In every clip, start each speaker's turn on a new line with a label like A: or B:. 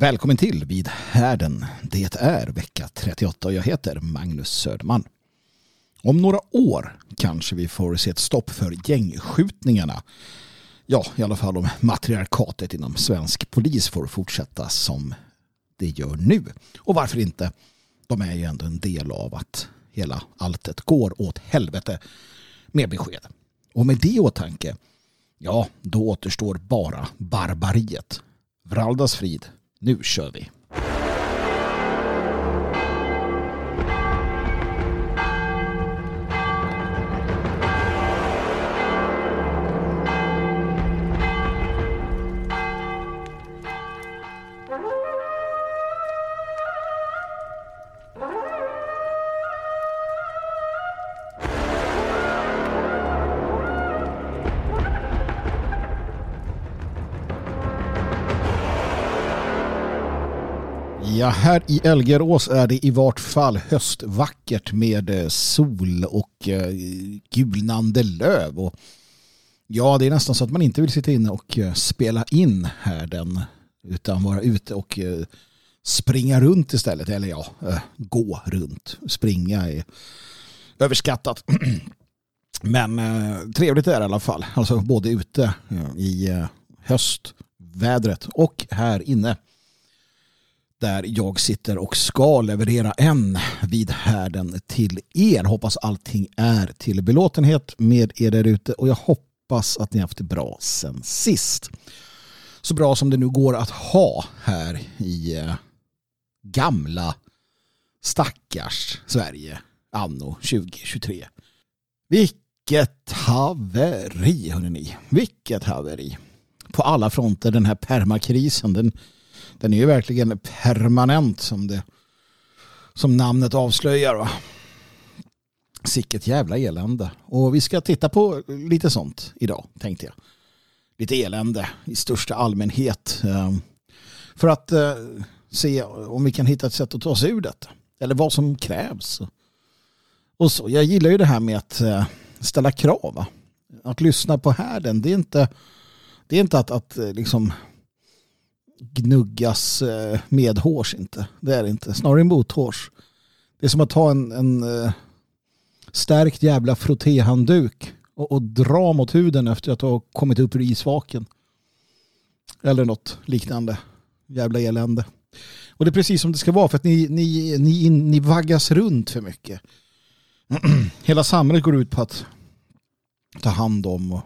A: Välkommen till Vid härden. Det är vecka 38 och jag heter Magnus Söderman. Om några år kanske vi får se ett stopp för gängskjutningarna. Ja, i alla fall om matriarkatet inom svensk polis får fortsätta som det gör nu. Och varför inte? De är ju ändå en del av att hela alltet går åt helvete med besked. Och med det i åtanke, ja, då återstår bara barbariet. Vraldas frid nu kör vi! Här i Elgerås är det i vart fall höstvackert med eh, sol och eh, gulnande löv. Och ja, det är nästan så att man inte vill sitta inne och eh, spela in här den utan vara ute och springa runt istället. Eller ja, gå runt. Springa är överskattat. Men trevligt är det i alla fall. Alltså både ute i höstvädret och här inne där jag sitter och ska leverera en vid härden till er. Hoppas allting är till belåtenhet med er där ute och jag hoppas att ni haft det bra sen sist. Så bra som det nu går att ha här i eh, gamla stackars Sverige anno 2023. Vilket haveri hörni. Vilket haveri. På alla fronter den här permakrisen den den är ju verkligen permanent som, det, som namnet avslöjar. Va? Sicket jävla elände. Och vi ska titta på lite sånt idag, tänkte jag. Lite elände i största allmänhet. Ehm, för att eh, se om vi kan hitta ett sätt att ta oss ur detta. Eller vad som krävs. Och så, jag gillar ju det här med att eh, ställa krav. Va? Att lyssna på härden, det är inte, det är inte att, att eh, liksom gnuggas eh, medhårs inte. Det är det inte. Snarare mothårs. Det är som att ta en, en eh, stärkt jävla frottéhandduk och, och dra mot huden efter att ha kommit upp ur isvaken. Eller något liknande. Jävla elände. Och det är precis som det ska vara för att ni, ni, ni, ni vaggas runt för mycket. Hela samhället går ut på att ta hand om och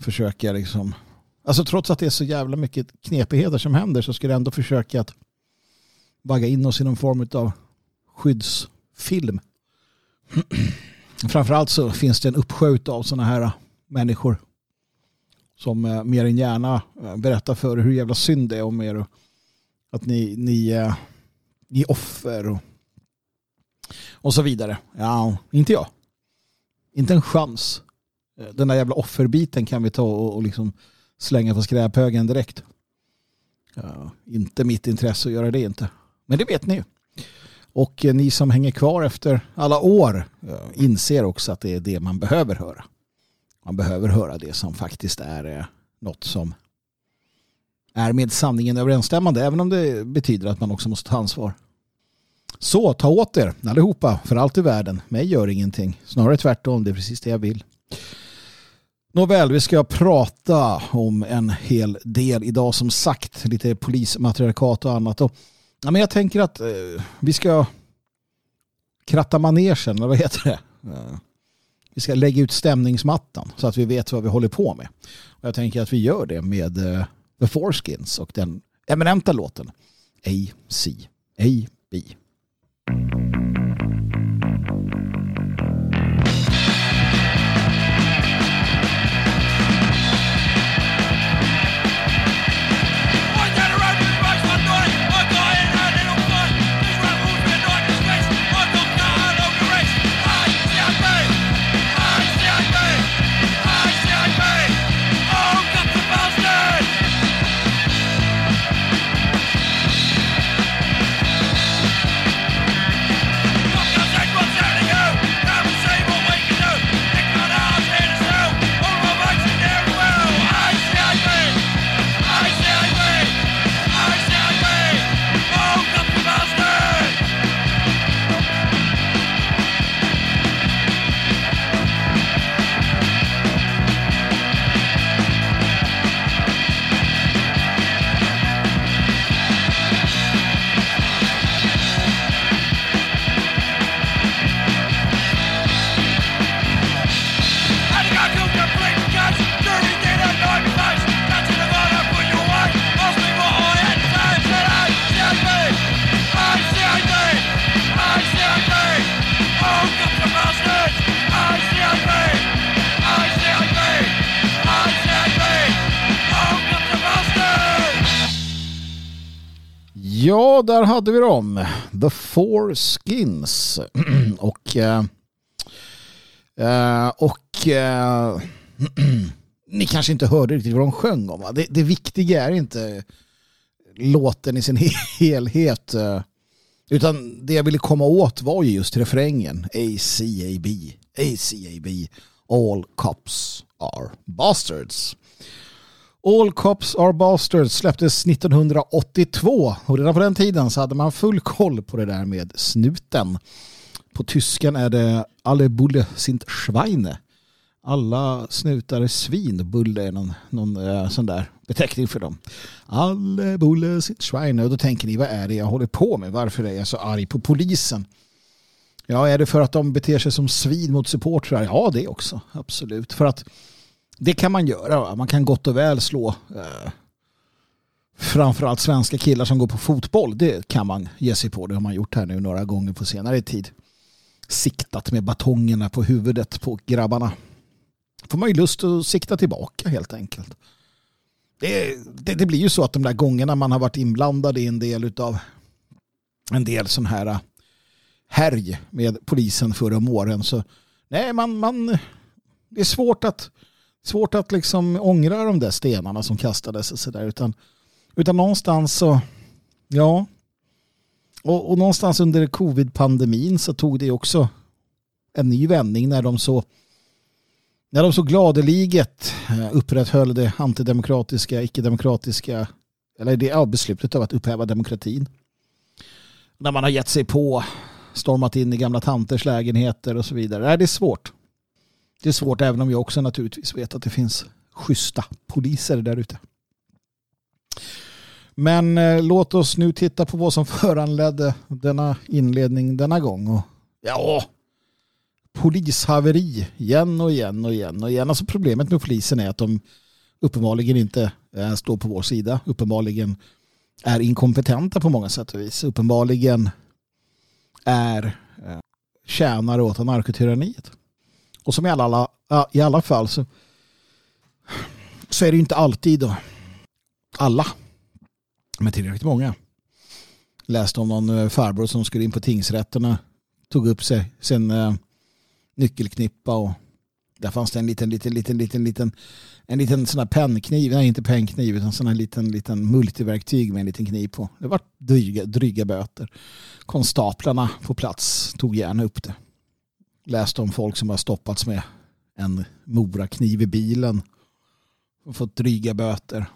A: försöka liksom Alltså trots att det är så jävla mycket knepigheter som händer så ska det ändå försöka att vagga in oss i någon form av skyddsfilm. Framförallt så finns det en uppsjö av sådana här äh, människor som äh, mer än gärna äh, berättar för er hur jävla synd det är om er och att ni, ni, ni är offer och, och så vidare. Ja, inte jag. Inte en chans. Den där jävla offerbiten kan vi ta och, och liksom slänga på skräphögen direkt. Ja, inte mitt intresse att göra det inte. Men det vet ni ju. Och eh, ni som hänger kvar efter alla år inser också att det är det man behöver höra. Man behöver höra det som faktiskt är eh, något som är med sanningen överensstämmande även om det betyder att man också måste ta ansvar. Så ta åt er allihopa för allt i världen. Mig gör ingenting. Snarare tvärtom, det är precis det jag vill. Nåväl, vi ska prata om en hel del idag som sagt. Lite polismatriarkat och annat. Och, ja, men jag tänker att eh, vi ska kratta manegen, eller vad heter det? Eh, vi ska lägga ut stämningsmattan så att vi vet vad vi håller på med. Och jag tänker att vi gör det med eh, The Foreskins och den eminenta låten A.C.A.B. Ja, där hade vi dem. The Four Skins. och eh, eh, och eh, ni kanske inte hörde riktigt vad de sjöng om. Det, det, viktiga är inte låten i sin helhet. Eh, utan det jag ville komma åt var ju just refrängen. ACAB, ACAB, All Cops Are Bastards. All Cops Are Bastards släpptes 1982 och redan på den tiden så hade man full koll på det där med snuten. På tyskan är det Alle Bulle sind Schweine. Alla snutar är svin. Bulle är någon, någon äh, sån där beteckning för dem. Alle Bulle sind Schweine. Och då tänker ni, vad är det jag håller på med? Varför är jag så arg på polisen? Ja, är det för att de beter sig som svin mot supportrar? Ja, det också. Absolut. För att det kan man göra. Va? Man kan gott och väl slå eh, framförallt svenska killar som går på fotboll. Det kan man ge sig på. Det har man gjort här nu några gånger på senare tid. Siktat med batongerna på huvudet på grabbarna. Får man ju lust att sikta tillbaka helt enkelt. Det, det, det blir ju så att de där gångerna man har varit inblandad i en del utav en del sån här eh, härj med polisen förra om åren så nej man, man det är svårt att svårt att liksom ångra de där stenarna som kastades och sådär utan, utan någonstans så ja och, och någonstans under covid-pandemin så tog det också en ny vändning när de så när de så gladeliget eh, upprätthöll det antidemokratiska, icke-demokratiska eller det ja, beslutet av att upphäva demokratin. När man har gett sig på, stormat in i gamla tanters lägenheter och så vidare. Det är svårt det är svårt även om jag också naturligtvis vet att det finns schyssta poliser där ute. Men eh, låt oss nu titta på vad som föranledde denna inledning denna gång. Och, ja, polishaveri igen och igen och igen och igen. Alltså problemet med polisen är att de uppenbarligen inte eh, står på vår sida. Uppenbarligen är inkompetenta på många sätt och vis. Uppenbarligen är eh, tjänare åt narkotyranniet. Och som i alla, i alla fall så, så är det ju inte alltid då, alla, men tillräckligt många. Läste om någon eh, farbror som skulle in på tingsrätterna, tog upp sig sin uh, nyckelknippa och där fanns det en liten, liten, liten, liten, liten en liten sån här pennkniv, nej inte pennkniv utan sån här liten, liten multiverktyg med en liten kniv på. Det var dryga, dryga böter. Konstaplarna på plats tog gärna upp det läst om folk som har stoppats med en morakniv i bilen och fått dryga böter.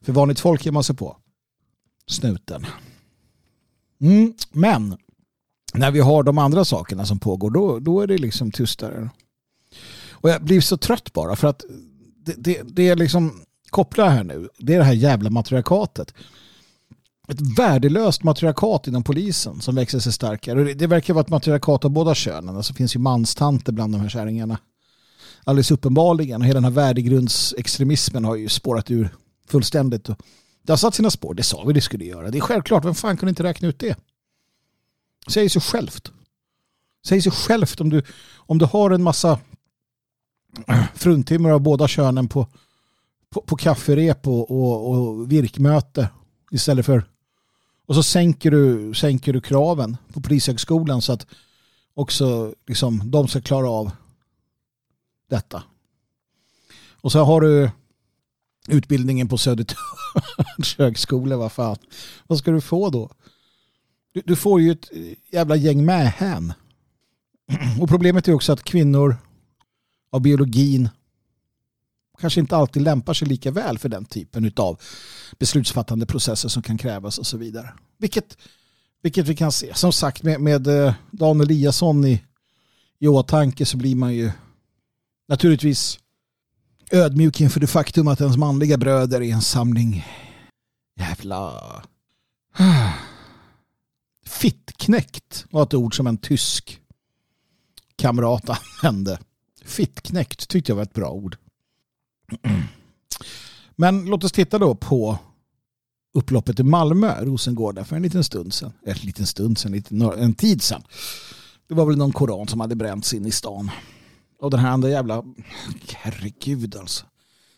A: För vanligt folk ger man sig på snuten. Mm, men när vi har de andra sakerna som pågår då, då är det liksom tystare. Och jag blir så trött bara för att det, det, det är liksom koppla här nu. Det är det här jävla matriarkatet ett värdelöst matriarkat inom polisen som växer sig starkare. Det, det verkar vara ett matriarkat av båda könen. Alltså, det finns ju manstanter bland de här kärringarna. Alldeles uppenbarligen. Och hela den här värdegrundsextremismen har ju spårat ur fullständigt. Det har satt sina spår. Det sa vi det skulle göra. Det är självklart. Vem fan kunde inte räkna ut det? Säger sig självt. Säger sig självt om du, om du har en massa fruntimmer av båda könen på, på, på kafferep och, och, och virkmöte istället för och så sänker du, sänker du kraven på Polishögskolan så att också liksom, de ska klara av detta. Och så har du utbildningen på Södertörns högskola. Vad fan. Vad ska du få då? Du, du får ju ett jävla gäng med hän. Och problemet är också att kvinnor av biologin kanske inte alltid lämpar sig lika väl för den typen av beslutsfattande processer som kan krävas och så vidare. Vilket, vilket vi kan se. Som sagt med, med eh, Dan Eliasson i, i åtanke så blir man ju naturligtvis ödmjuk inför det faktum att ens manliga bröder är en samling jävla fittknäckt var ett ord som en tysk kamrat använde. Fittknäckt tyckte jag var ett bra ord. Men låt oss titta då på upploppet i Malmö, Rosengård, för en liten stund sedan. En liten stund sedan, en tid sedan. Det var väl någon koran som hade bränts in i stan. Och den här andra jävla, herregud alltså.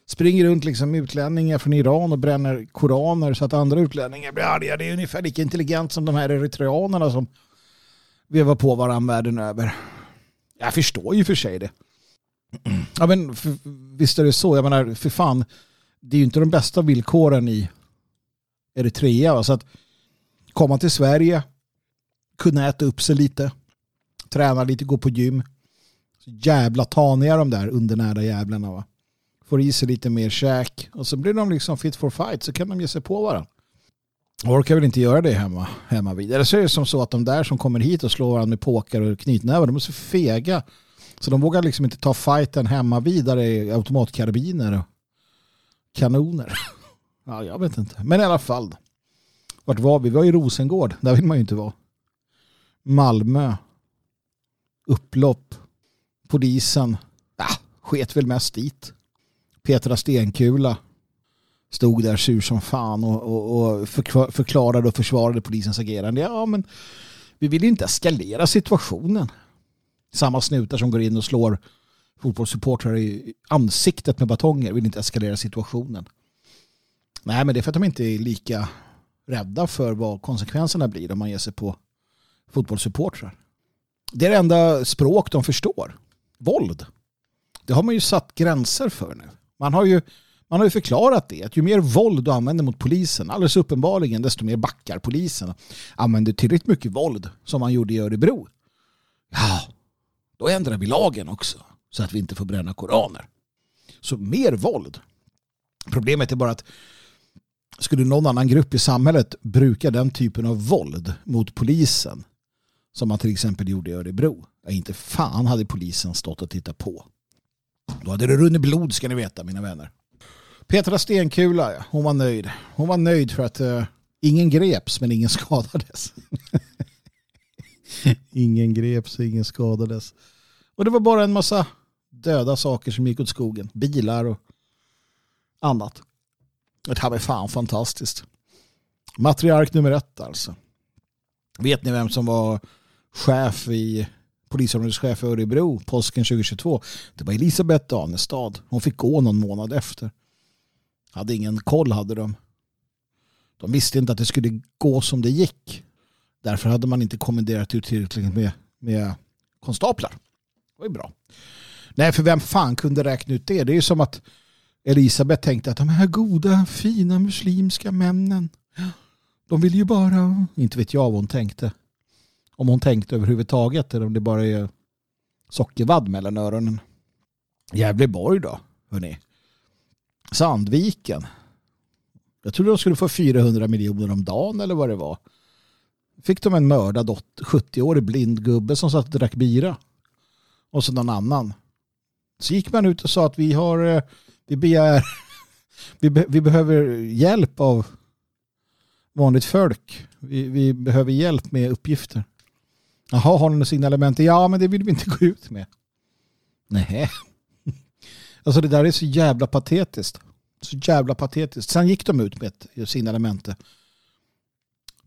A: springer runt liksom utlänningar från Iran och bränner koraner så att andra utlänningar blir arga. Det är ungefär lika intelligent som de här eritreanerna som vevar på varandra världen över. Jag förstår ju för sig det. Ja men för, visst är det så. Jag menar för fan. Det är ju inte de bästa villkoren i Eritrea. Så att komma till Sverige. Kunna äta upp sig lite. Träna lite, gå på gym. Så jävla taniga de där undernärda jävlarna va. Får i sig lite mer käk. Och så blir de liksom fit for fight. Så kan de ge sig på varandra. Orkar väl inte göra det hemma, hemma vid. Eller så är det som så att de där som kommer hit och slår varandra med påkar och knytnävar, de är så fega. Så de vågar liksom inte ta fighten hemma vidare i automatkarbiner och kanoner. Ja, jag vet inte. Men i alla fall. Vart var vi? Vi var i Rosengård. Där vill man ju inte vara. Malmö. Upplopp. Polisen. Ja, sket väl mest dit. Petra Stenkula stod där sur som fan och, och, och förklarade och försvarade polisens agerande. Ja, men vi vill inte eskalera situationen. Samma snutar som går in och slår fotbollssupportrar i ansiktet med batonger vill inte eskalera situationen. Nej, men det är för att de inte är lika rädda för vad konsekvenserna blir om man ger sig på fotbollssupportrar. Det är det enda språk de förstår. Våld. Det har man ju satt gränser för nu. Man har ju man har ju förklarat det, att ju mer våld du använder mot polisen, alldeles uppenbarligen, desto mer backar polisen. Använder tillräckligt mycket våld, som man gjorde i Örebro. Ja, då ändrar vi lagen också, så att vi inte får bränna koraner. Så mer våld. Problemet är bara att skulle någon annan grupp i samhället bruka den typen av våld mot polisen, som man till exempel gjorde i Örebro, ja, inte fan hade polisen stått och tittat på. Då hade det runnit blod ska ni veta mina vänner. Petra Stenkula, hon var nöjd. Hon var nöjd för att uh, ingen greps men ingen skadades. ingen greps ingen skadades. Och det var bara en massa döda saker som gick åt skogen. Bilar och annat. Det här var fan fantastiskt. Matriark nummer ett alltså. Vet ni vem som var chef i polisområdeschef i Örebro påsken 2022? Det var Elisabeth Danestad. Hon fick gå någon månad efter. Hade ingen koll hade de. De visste inte att det skulle gå som det gick. Därför hade man inte kommenderat ut tillräckligt med, med konstaplar. Det var ju bra. Nej, för vem fan kunde räkna ut det? Det är ju som att Elisabeth tänkte att de här goda, fina muslimska männen, de vill ju bara, inte vet jag vad hon tänkte. Om hon tänkte överhuvudtaget eller om det bara är sockervadd mellan öronen. Gävleborg då, hörni. Sandviken. Jag trodde de skulle få 400 miljoner om dagen eller vad det var. Fick de en mördad 70-årig blind gubbe som satt och drack bira. Och så någon annan. Så gick man ut och sa att vi har eh, vi begär vi, be, vi behöver hjälp av vanligt folk. Vi, vi behöver hjälp med uppgifter. Jaha, har ni något signalement? Ja, men det vill vi inte gå ut med. Nej. Alltså det där är så jävla patetiskt. Så jävla patetiskt. Sen gick de ut med ett signalemente.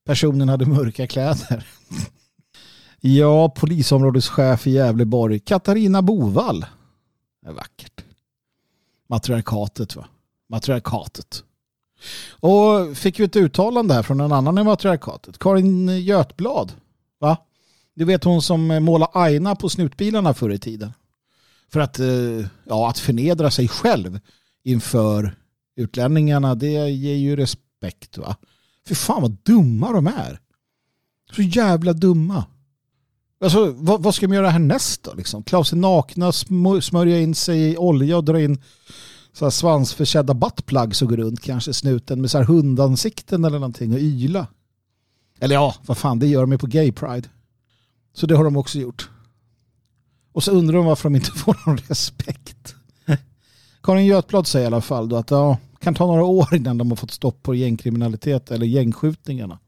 A: Personen hade mörka kläder. Ja, polisområdeschef i Gävleborg. Katarina Bovall. Det är vackert. Matriarkatet va? Matriarkatet. Och fick vi ett uttalande här från en annan i matriarkatet. Karin Götblad. Va? Du vet hon som målade aina på snutbilarna förr i tiden. För att, eh, ja, att förnedra sig själv inför utlänningarna, det ger ju respekt. va. För fan vad dumma de är. Så jävla dumma. Alltså, vad, vad ska de göra härnäst då? Liksom? Klä av sig nakna, smörja in sig i olja och dra in så här svansförsedda buttplugs och gå runt kanske snuten med så här hundansikten eller någonting och yla. Eller ja, vad fan, det gör de ju på Gay Pride. Så det har de också gjort. Och så undrar de varför de inte får någon respekt. Karin Götblad säger i alla fall då att ja, kan ta några år innan de har fått stopp på gängkriminalitet eller gängskjutningarna.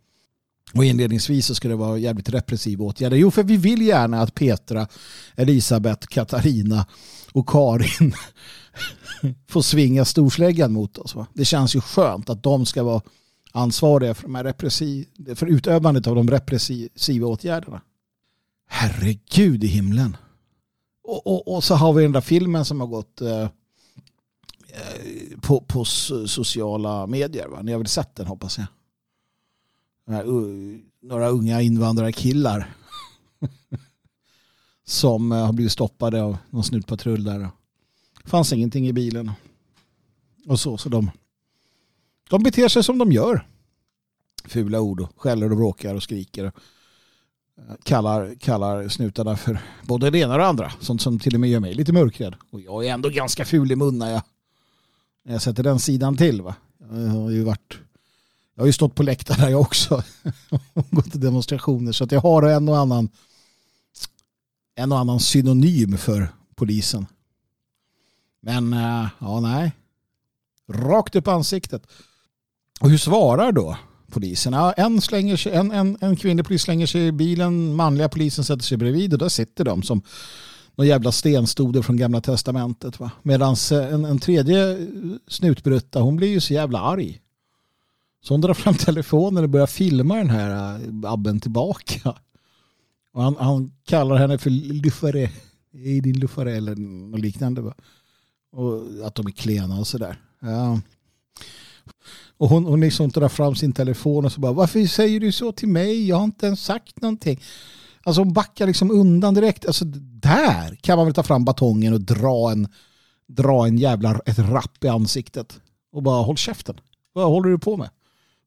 A: Och inledningsvis så ska det vara jävligt repressiva åtgärder. Jo, för vi vill gärna att Petra, Elisabeth, Katarina och Karin får svinga storsläggan mot oss. Va? Det känns ju skönt att de ska vara ansvariga för, de här repressiv, för utövandet av de repressiva åtgärderna. Herregud i himlen. Och, och, och, så har vi den där filmen som har gått eh, Eh, på, på sociala medier. Va? Ni har väl sett den hoppas jag. Här, uh, några unga invandrarkillar som uh, har blivit stoppade av någon snutpatrull där. Det fanns ingenting i bilen. Och så, så de, de beter sig som de gör. Fula ord och skäller och bråkar och skriker. Och kallar, kallar snutarna för både det ena och det andra. Sånt som till och med gör mig lite mörkrädd. Och jag är ändå ganska ful i mun när jag, när jag sätter den sidan till. Va? Jag har ju varit jag har ju stått på läktare jag också och gått till demonstrationer så att jag har en och annan en och annan synonym för polisen. Men eh, ja, nej. Rakt upp ansiktet. Och hur svarar då polisen. Ja, en, slänger sig, en, en, en kvinnlig polis slänger sig i bilen, manliga polisen sätter sig bredvid och där sitter de som någon jävla stenstoder från gamla testamentet. Medan eh, en, en tredje snutbrutta, hon blir ju så jävla arg. Så hon drar fram telefonen och börjar filma den här eh, abben tillbaka. Och han, han kallar henne för luffare. i din luffare eller något liknande. Va? Och att de är klena och sådär. Ja. Och hon, hon liksom drar fram sin telefon och så bara varför säger du så till mig? Jag har inte ens sagt någonting. Alltså hon backar liksom undan direkt. Alltså där kan man väl ta fram batongen och dra en, dra en jävla ett rapp i ansiktet. Och bara håll käften. Vad håller du på med?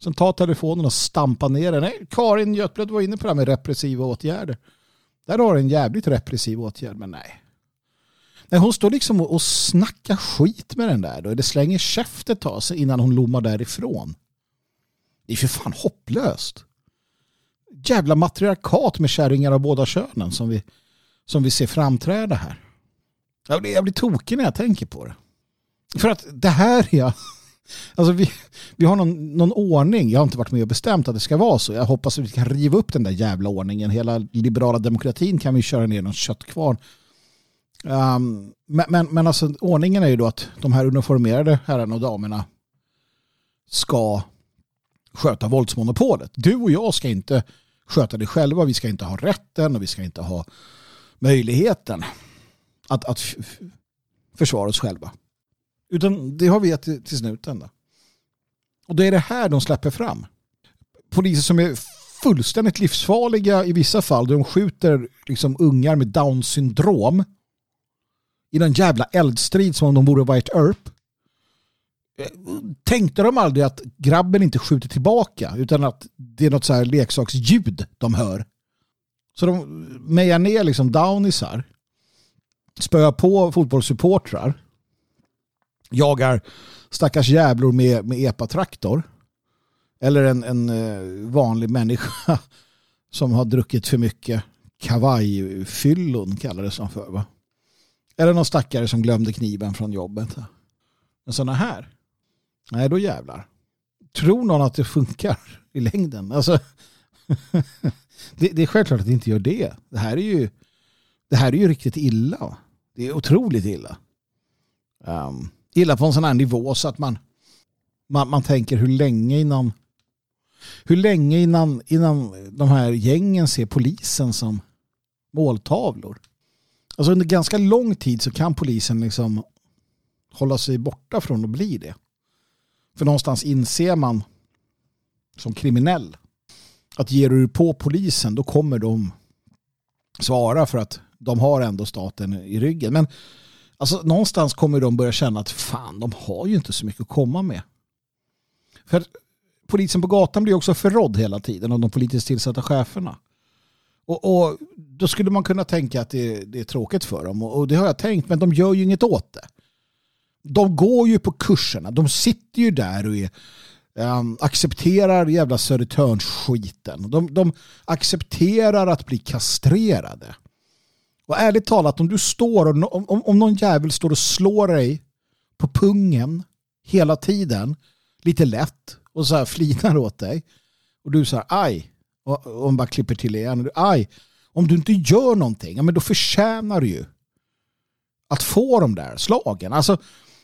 A: Sen ta telefonen och stampa ner den. Nej, Karin Götblad var inne på det här med repressiva åtgärder. Där har du en jävligt repressiv åtgärd, men nej. Nej, hon står liksom och snackar skit med den där. Då. Det slänger käftet av sig innan hon lommar därifrån. Det är för fan hopplöst. Jävla matriarkat med kärringar av båda könen som vi, som vi ser framträda här. Jag blir, jag blir tokig när jag tänker på det. För att det här är... Alltså vi, vi har någon, någon ordning. Jag har inte varit med och bestämt att det ska vara så. Jag hoppas att vi kan riva upp den där jävla ordningen. Hela liberala demokratin kan vi köra ner någon köttkvarn Um, men, men, men alltså ordningen är ju då att de här uniformerade herrarna och damerna ska sköta våldsmonopolet. Du och jag ska inte sköta det själva. Vi ska inte ha rätten och vi ska inte ha möjligheten att, att försvara oss själva. Utan det har vi gett till, snuten. Då. Och det är det här de släpper fram. Poliser som är fullständigt livsfarliga i vissa fall. De skjuter liksom ungar med down syndrom i någon jävla eldstrid som om de vore White Earp. Tänkte de aldrig att grabben inte skjuter tillbaka utan att det är något så här leksaksljud de hör. Så de mejar ner liksom downisar. Spöar på fotbollssupportrar. Jagar stackars jävlor med, med epatraktor. Eller en, en eh, vanlig människa som har druckit för mycket kavajfyllon kallades de för va? Eller någon stackare som glömde kniven från jobbet. Men sådana här, nej då jävlar. Tror någon att det funkar i längden? Alltså, det, det, är självklart att det inte gör det. Det här är ju, det här är ju riktigt illa. Det är otroligt illa. Um, illa på en sån här nivå så att man, man, man tänker hur länge innan hur länge innan, innan de här gängen ser polisen som måltavlor. Alltså under ganska lång tid så kan polisen liksom hålla sig borta från att bli det. För någonstans inser man som kriminell att ger du på polisen då kommer de svara för att de har ändå staten i ryggen. Men alltså, någonstans kommer de börja känna att fan, de har ju inte så mycket att komma med. För polisen på gatan blir också förrådd hela tiden av de politiskt tillsatta cheferna. Och, och, då skulle man kunna tänka att det, det är tråkigt för dem. Och, och, det har jag tänkt, men de gör ju inget åt det. De går ju på kurserna. De sitter ju där och är, um, accepterar jävla Södertörns-skiten. De, de accepterar att bli kastrerade. Och ärligt talat, om du står och om, om någon jävel står och slår dig på pungen hela tiden, lite lätt, och så här flinar åt dig, och du säger aj, och, och bara klipper till igen. Aj, om du inte gör någonting, ja, men då förtjänar du ju att få de där slagen. Alltså,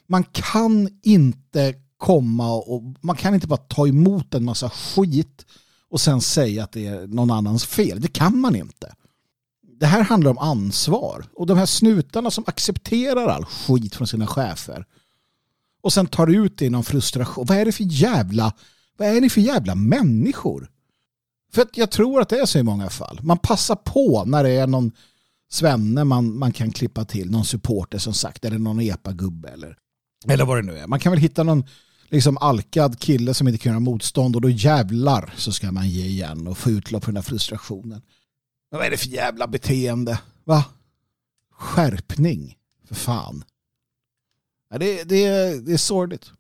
A: man kan inte komma och man kan inte bara ta emot en massa skit och sen säga att det är någon annans fel. Det kan man inte. Det här handlar om ansvar. Och de här snutarna som accepterar all skit från sina chefer. Och sen tar ut det i någon frustration. Vad är det för jävla, vad är det för jävla människor? För att jag tror att det är så i många fall. Man passar på när det är någon svenne man, man kan klippa till, någon supporter som sagt, eller någon epa-gubbe eller, eller vad det nu är. Man kan väl hitta någon liksom alkad kille som inte kan göra motstånd och då jävlar så ska man ge igen och få utlopp för den här frustrationen. Men vad är det för jävla beteende? Va? Skärpning, för fan. Ja, det, det, det är sorgligt.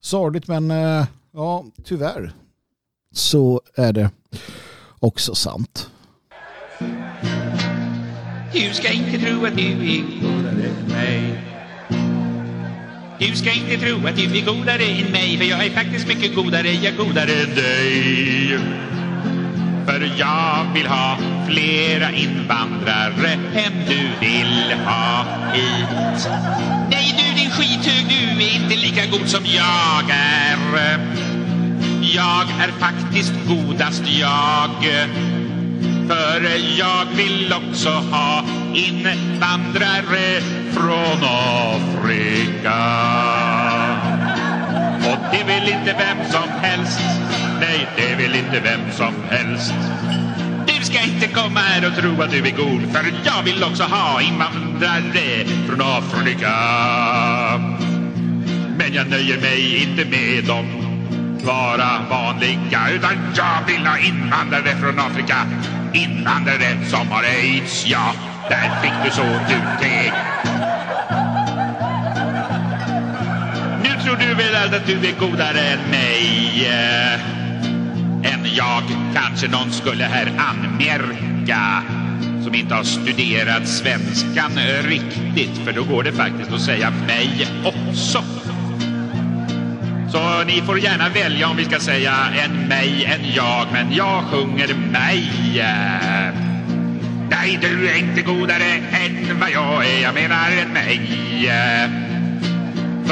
A: Sorgligt men eh, ja, tyvärr så är det också sant.
B: Du ska inte tro att du är godare än mig. Du ska inte tro att du är godare än mig, för jag är faktiskt mycket godare, jag är godare än dig. För jag vill ha flera invandrare än du vill ha hit. Nej du din skithög, du är inte lika god som jag är. Jag är faktiskt godast jag. För jag vill också ha invandrare från Afrika. Och det vill inte vem som helst. Nej, det vill inte vem som helst. Du ska inte komma här och tro att du är god för jag vill också ha invandrare från Afrika. Men jag nöjer mig inte med dem vara vanliga utan jag vill ha invandrare från Afrika. Invandrare som har aids, ja, där fick du så du det. Tror du väl att du är godare än mig eh, än jag. Kanske någon skulle här anmärka som inte har studerat svenskan riktigt för då går det faktiskt att säga mig också. Så ni får gärna välja om vi ska säga en mig, en jag, men jag sjunger mig. Nej, du är inte godare än vad jag är, jag menar en mig.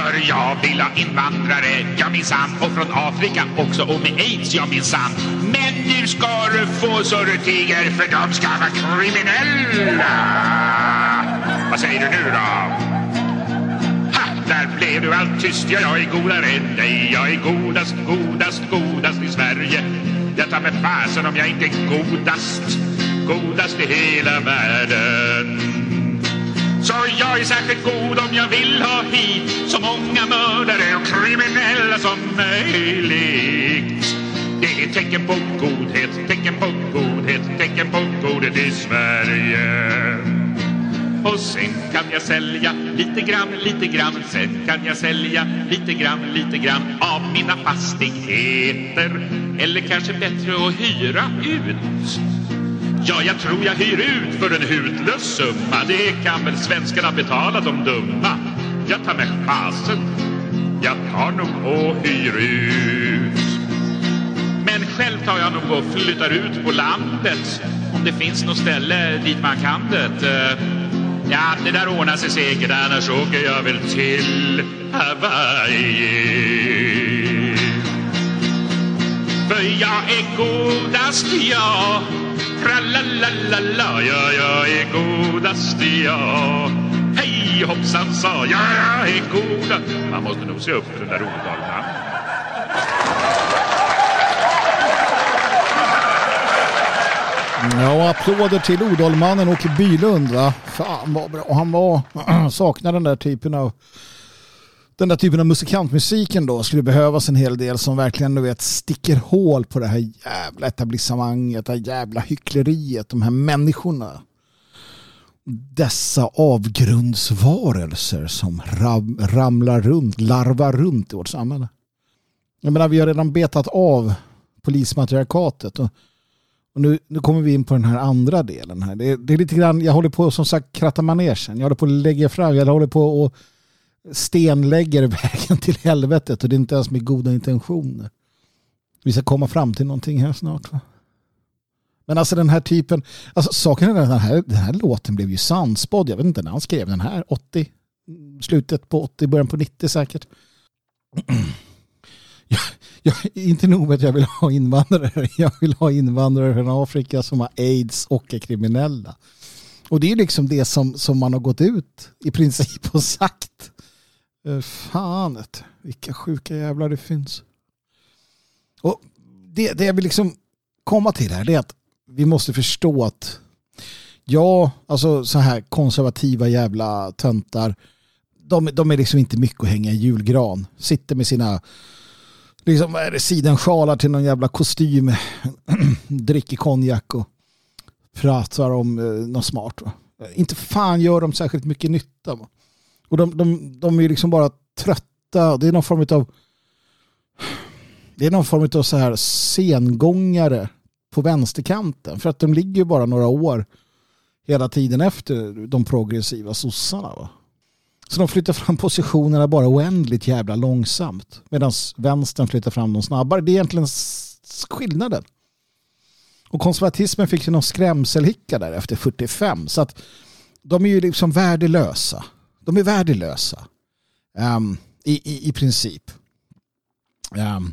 B: För jag vill ha invandrare, ja minsann, och från Afrika också, och med aids, ja minsann. Men nu ska du få så du tiger, för de ska vara kriminella. Vad säger du nu då? Ha! Där blev du allt tyst, ja jag är godare än dig Jag är godast, godast, godast i Sverige Jag tar med fasen om jag inte är godast Godast i hela världen Så jag är särskilt god om jag vill ha hit så många mördare och kriminella som möjligt. Det är tecken på godhet, tecken på godhet, tecken på godhet i Sverige. Och sen kan jag sälja lite grann, lite grann. Sen kan jag sälja lite grann, lite grann Av mina fastigheter. Eller kanske bättre att hyra ut. Ja, jag tror jag hyr ut för en hutlös summa. Det kan väl svenskarna betala de dumma. Jag tar med fasen Jag tar nog och hyr ut Men själv tar jag nog och flyttar ut på landet Om det finns något ställe dit man kan det eh, Ja, det där ordnar sig säkert, annars åker jag väl till Hawaii. För jag är godast, ja. Tra-la-la-la-la, ja, jag är godast, ja. Hej hoppsan sa, ja, jag är goda. Man måste nog se upp för den där Odalman.
A: Ja, applåder till Odalmannen Åke Bylund. Va? Fan vad bra. Och han var, saknar den där typen av den där typen av musikantmusiken då skulle behövas en hel del som verkligen du vet sticker hål på det här jävla etablissemanget, det här jävla hyckleriet, de här människorna. Dessa avgrundsvarelser som ram, ramlar runt, larvar runt i vårt samhälle. Jag menar, vi har redan betat av polismatriarkatet och och nu, nu kommer vi in på den här andra delen. här. Det, det är lite grann, jag håller på som sagt kratta manegen. Jag håller på att lägga fram, jag håller på och stenlägger vägen till helvetet och det är inte ens med goda intentioner. Vi ska komma fram till någonting här snart. Va? Men alltså den här typen, alltså saken är den här, den här låten blev ju sannspådd. Jag vet inte när han skrev den här, 80, slutet på 80, början på 90 säkert. Jag, jag, inte nog med att jag vill ha invandrare, jag vill ha invandrare från Afrika som har aids och är kriminella. Och det är liksom det som, som man har gått ut i princip och sagt. Eh, fan, vilka sjuka jävlar det finns. Och det, det jag vill liksom komma till här är att vi måste förstå att ja, alltså så här konservativa jävla töntar de, de är liksom inte mycket att hänga i julgran. Sitter med sina liksom, vad är det, sidensjalar till någon jävla kostym, dricker konjak och pratar om eh, något smart. Va? Inte fan gör de särskilt mycket nytta. Va? Och de, de, de är liksom bara trötta. Det är någon form av det är någon form av så här sengångare på vänsterkanten. För att de ligger bara några år hela tiden efter de progressiva sossarna. Va? Så de flyttar fram positionerna bara oändligt jävla långsamt. Medan vänstern flyttar fram dem snabbare. Det är egentligen skillnaden. Och konservatismen fick ju någon skrämselhicka där efter 45. Så att de är ju liksom värdelösa. De är värdelösa. Um, i, i, I princip. Um,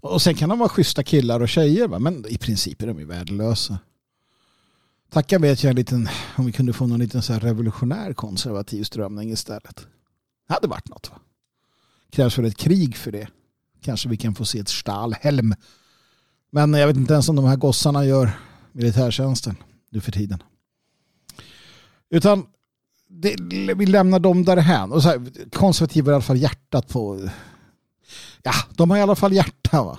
A: och sen kan de vara schyssta killar och tjejer. Va? Men i princip är de ju värdelösa. Tacka vet jag en liten, om vi kunde få någon liten så här revolutionär konservativ strömning istället. Det hade varit något. Va? Krävs väl ett krig för det. Kanske vi kan få se ett Stahlhelm. Men jag vet inte ens om de här gossarna gör militärtjänsten nu för tiden. Utan det, vi lämnar dem därhän. Och så här, konservativa är i alla fall hjärtat på... Ja, de har i alla fall hjärta va.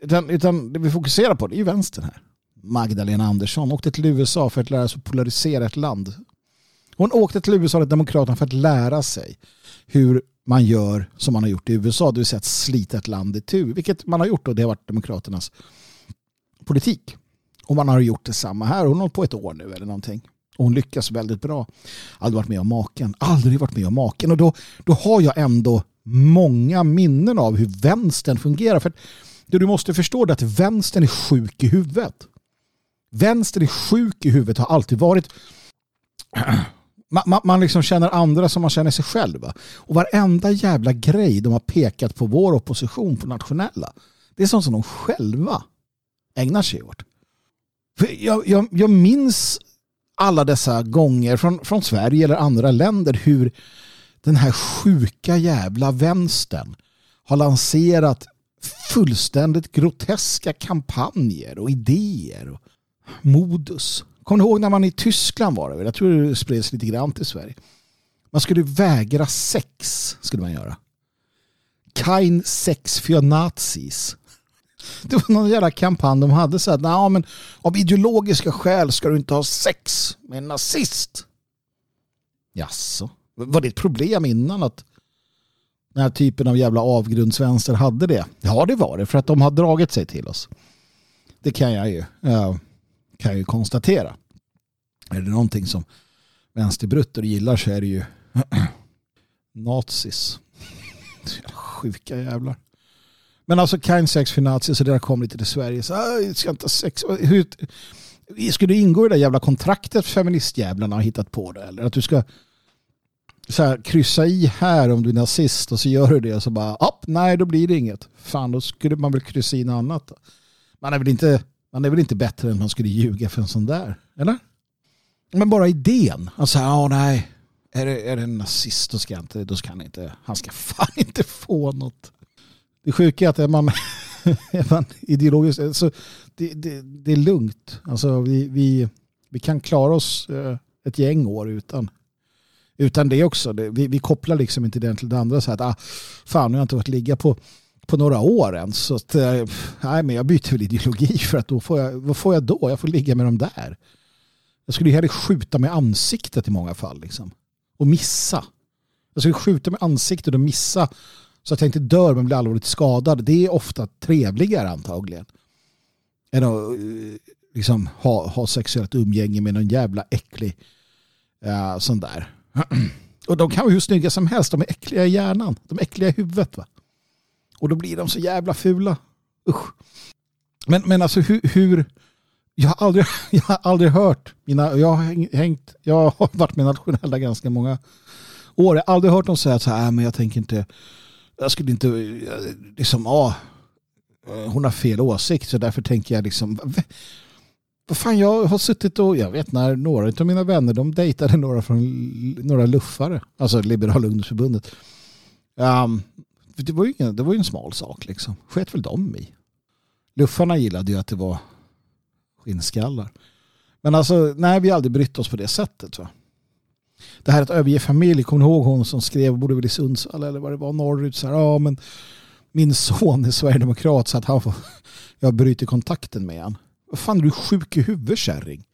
A: utan, utan det vi fokuserar på det är ju vänstern här. Magdalena Andersson åkte till USA för att lära sig polarisera ett land. Hon åkte till USA och Demokraterna för att lära sig hur man gör som man har gjort i USA, det vill säga att slita ett land i tur, vilket man har gjort och det har varit Demokraternas politik. Och man har gjort detsamma här. Hon har hållit på ett år nu eller någonting. Och hon lyckas väldigt bra. Aldrig varit med om maken. Aldrig varit med om maken. Och då, då har jag ändå många minnen av hur vänstern fungerar. För det du måste förstå är att vänstern är sjuk i huvudet. Vänstern är sjuk i huvudet har alltid varit man, man, man liksom känner andra som man känner sig själv. Och varenda jävla grej de har pekat på vår opposition på nationella det är sånt som de själva ägnar sig åt. För jag, jag, jag minns alla dessa gånger från, från Sverige eller andra länder hur den här sjuka jävla vänstern har lanserat fullständigt groteska kampanjer och idéer. Och modus. Kommer du ihåg när man i Tyskland var det? Jag tror det spreds lite grann till Sverige. Man skulle vägra sex, skulle man göra. Kein sex för nazis. Det var någon jävla kampanj de hade så att nah, men av ideologiska skäl ska du inte ha sex med en nazist. Jaså? Var det ett problem innan att den här typen av jävla avgrundsvänster hade det? Ja, det var det för att de har dragit sig till oss. Det kan jag ju. Eh, kan jag ju konstatera. Är det någonting som vänsterbrutter gillar så är det ju nazis. Sjuka jävlar. Men alltså kind sex för nazis och det där kom lite till Sverige. Så, ah, jag ska inte sex. Hur, skulle du ingå i det där jävla kontraktet feministjävlarna har hittat på det? Eller att du ska så här, kryssa i här om du är nazist och så gör du det och så bara, upp, nej då blir det inget. Fan, då skulle man väl kryssa i något annat. Man är väl inte man är väl inte bättre än man skulle ljuga för en sån där? Eller? Men bara idén. Alltså, ja nej. Är det, är det en nazist då ska, inte, då ska han inte, han ska fan inte få något. Det sjuka är att är man, är man ideologisk, alltså, det, det, det är lugnt. Alltså, vi, vi, vi kan klara oss eh, ett gäng år utan, utan det också. vi, vi kopplar liksom inte det till det andra. Så att, ah, fan, nu har jag inte varit ligga på på några år än. Så att, eh, nej, men jag byter väl ideologi för att då får jag, vad får jag då? Jag får ligga med dem där. Jag skulle hellre skjuta med ansiktet i många fall. Liksom. Och missa. Jag skulle skjuta med ansiktet och missa så att jag inte dör men blir allvarligt skadad. Det är ofta trevligare antagligen. Än att eh, liksom, ha, ha sexuellt umgänge med någon jävla äcklig uh, sån där. Och de kan vara hur snygga som helst. De är äckliga i hjärnan. De är äckliga i huvudet. Va? Och då blir de så jävla fula. Usch. Men, men alltså hur, hur jag, har aldrig, jag har aldrig hört mina, jag har hängt, jag har varit med nationella ganska många år. Jag har aldrig hört dem säga så här, äh, men jag tänker inte, jag skulle inte, eh, liksom, ah, eh, hon har fel åsikt så därför tänker jag liksom, fan, jag har suttit och, jag vet när några av mina vänner, de dejtade några från några luffare, alltså Liberala ungdomsförbundet. Um, det var ju ingen, det var ju en smal sak liksom. Sket väl de i. Luffarna gillade ju att det var skinnskallar. Men alltså, nej, vi har aldrig brytt oss på det sättet. Va? Det här att överge familj, kommer ni ihåg hon som skrev, borde väl i Sundsvall eller vad det var, norrut, så här, ja men min son är sverigedemokrat så att han får, jag bryter kontakten med honom. Vad fan, är du sjuk i huvudet kärring?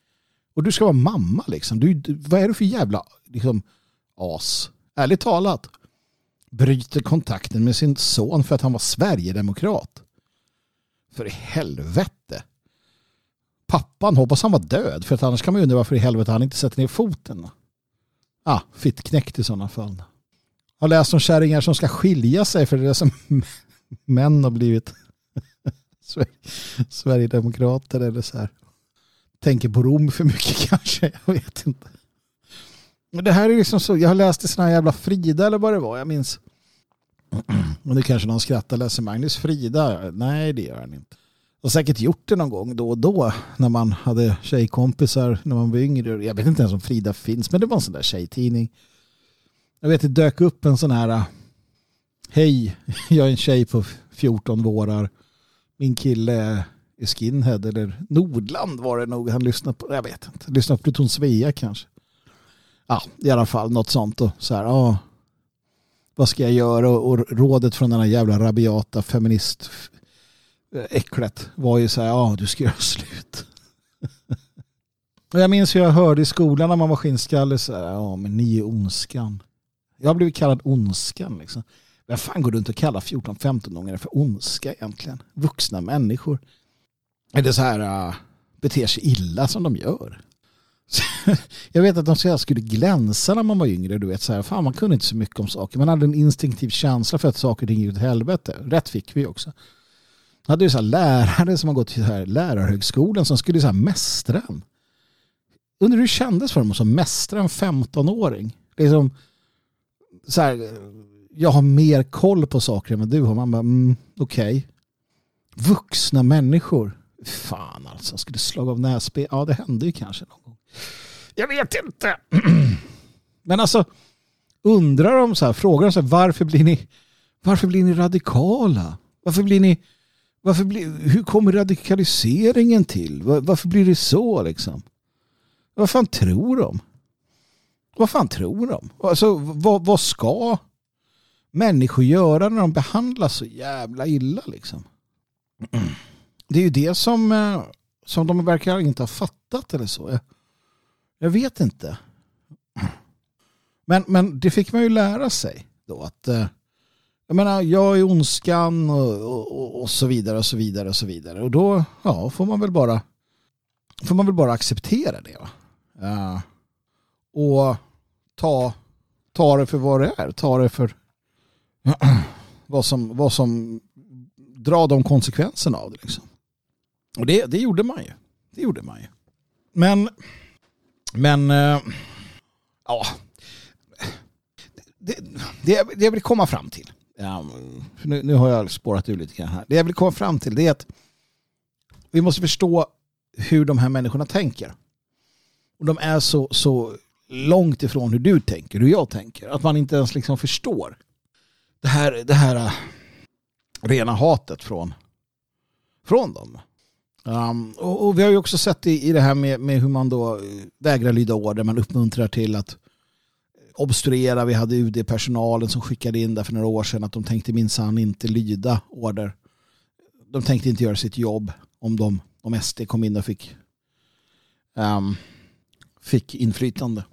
A: Och du ska vara mamma liksom. Du, vad är du för jävla liksom, as? Ärligt talat. Bryter kontakten med sin son för att han var Sverigedemokrat. För i helvete. Pappan hoppas han var död för att annars kan man ju undra varför i helvete han inte sätter ner foten. Ah, fittknäckt i sådana fall. Jag har läst om kärringar som ska skilja sig för det är som män har blivit Sverigedemokrater eller så här. Tänker på Rom för mycket kanske, jag vet inte. Men det här är liksom så, jag har läst i sådana här jävla Frida eller vad det var, jag minns. Och nu kanske någon skrattar, läser Magnus Frida? Nej, det gör han inte. Jag har säkert gjort det någon gång då och då när man hade tjejkompisar när man var yngre. Jag vet inte ens om Frida finns, men det var en sån där tjejtidning. Jag vet, det dök upp en sån här Hej, jag är en tjej på 14 vårar. Min kille är skinhead eller Nordland var det nog han lyssnade på. Jag vet inte. Lyssnade på Pluton Svea kanske. Ja, i alla fall något sånt. Och så här, ja, vad ska jag göra? Och rådet från den här jävla rabiata feminist eh, äcklet var ju så här, ja du ska göra slut. och jag minns hur jag hörde i skolan när man var skinnskalle så här, ja men ni är ondskan. Jag har blivit kallad ondskan liksom. Vem fan går runt och kallar 14-15-åringar för ondska egentligen? Vuxna människor. Är det så här uh, beter sig illa som de gör? jag vet att de så skulle glänsa när man var yngre. Du vet, så här, fan, man kunde inte så mycket om saker. Man hade en instinktiv känsla för att saker och ting gick åt helvete. Rätt fick vi också. Jag hade ju så här lärare som har gått till här lärarhögskolan som skulle så här mästra en. Undrar hur det kändes för dem att mästra en 15-åring. Liksom, så här, jag har mer koll på saker än vad du har. Man bara, mm, okej. Okay. Vuxna människor. Fan alltså, skulle slå av näsben. Ja, det hände ju kanske någon gång. Jag vet inte. Men alltså, undrar de så här, frågar de så här, varför blir ni, varför blir ni radikala? Varför blir ni, varför blir, hur kommer radikaliseringen till? Var, varför blir det så liksom? Vad fan tror de? Vad fan tror de? Alltså, vad, vad ska människor göra när de behandlas så jävla illa liksom? Det är ju det som, eh, som de verkar inte ha fattat eller så. Jag, jag vet inte. Men, men det fick man ju lära sig då att eh, jag menar, jag är ondskan och, och, och, så vidare och så vidare och så vidare. Och då ja, får man väl bara får man väl bara acceptera det. Va? Uh, och ta, ta det för vad det är. Ta det för vad som, vad som dra de konsekvenserna av det. Liksom. Och det, det gjorde man ju. Det gjorde man ju. Men, men, äh, ja. Det, det, det jag vill komma fram till. Ja, nu, nu har jag spårat ur lite grann här. Det jag vill komma fram till är att vi måste förstå hur de här människorna tänker. Och de är så, så långt ifrån hur du tänker, hur jag tänker. Att man inte ens liksom förstår det här, det här uh, rena hatet från, från dem. Um, och, och, vi har ju också sett i, i det här med, med hur man då äh, vägrar lyda order, man uppmuntrar till att äh, obstruera. Vi hade UD-personalen som skickade in där för några år sedan att de tänkte minsann inte lyda order. De tänkte inte göra sitt jobb om, de, om SD kom in och fick, um, fick inflytande.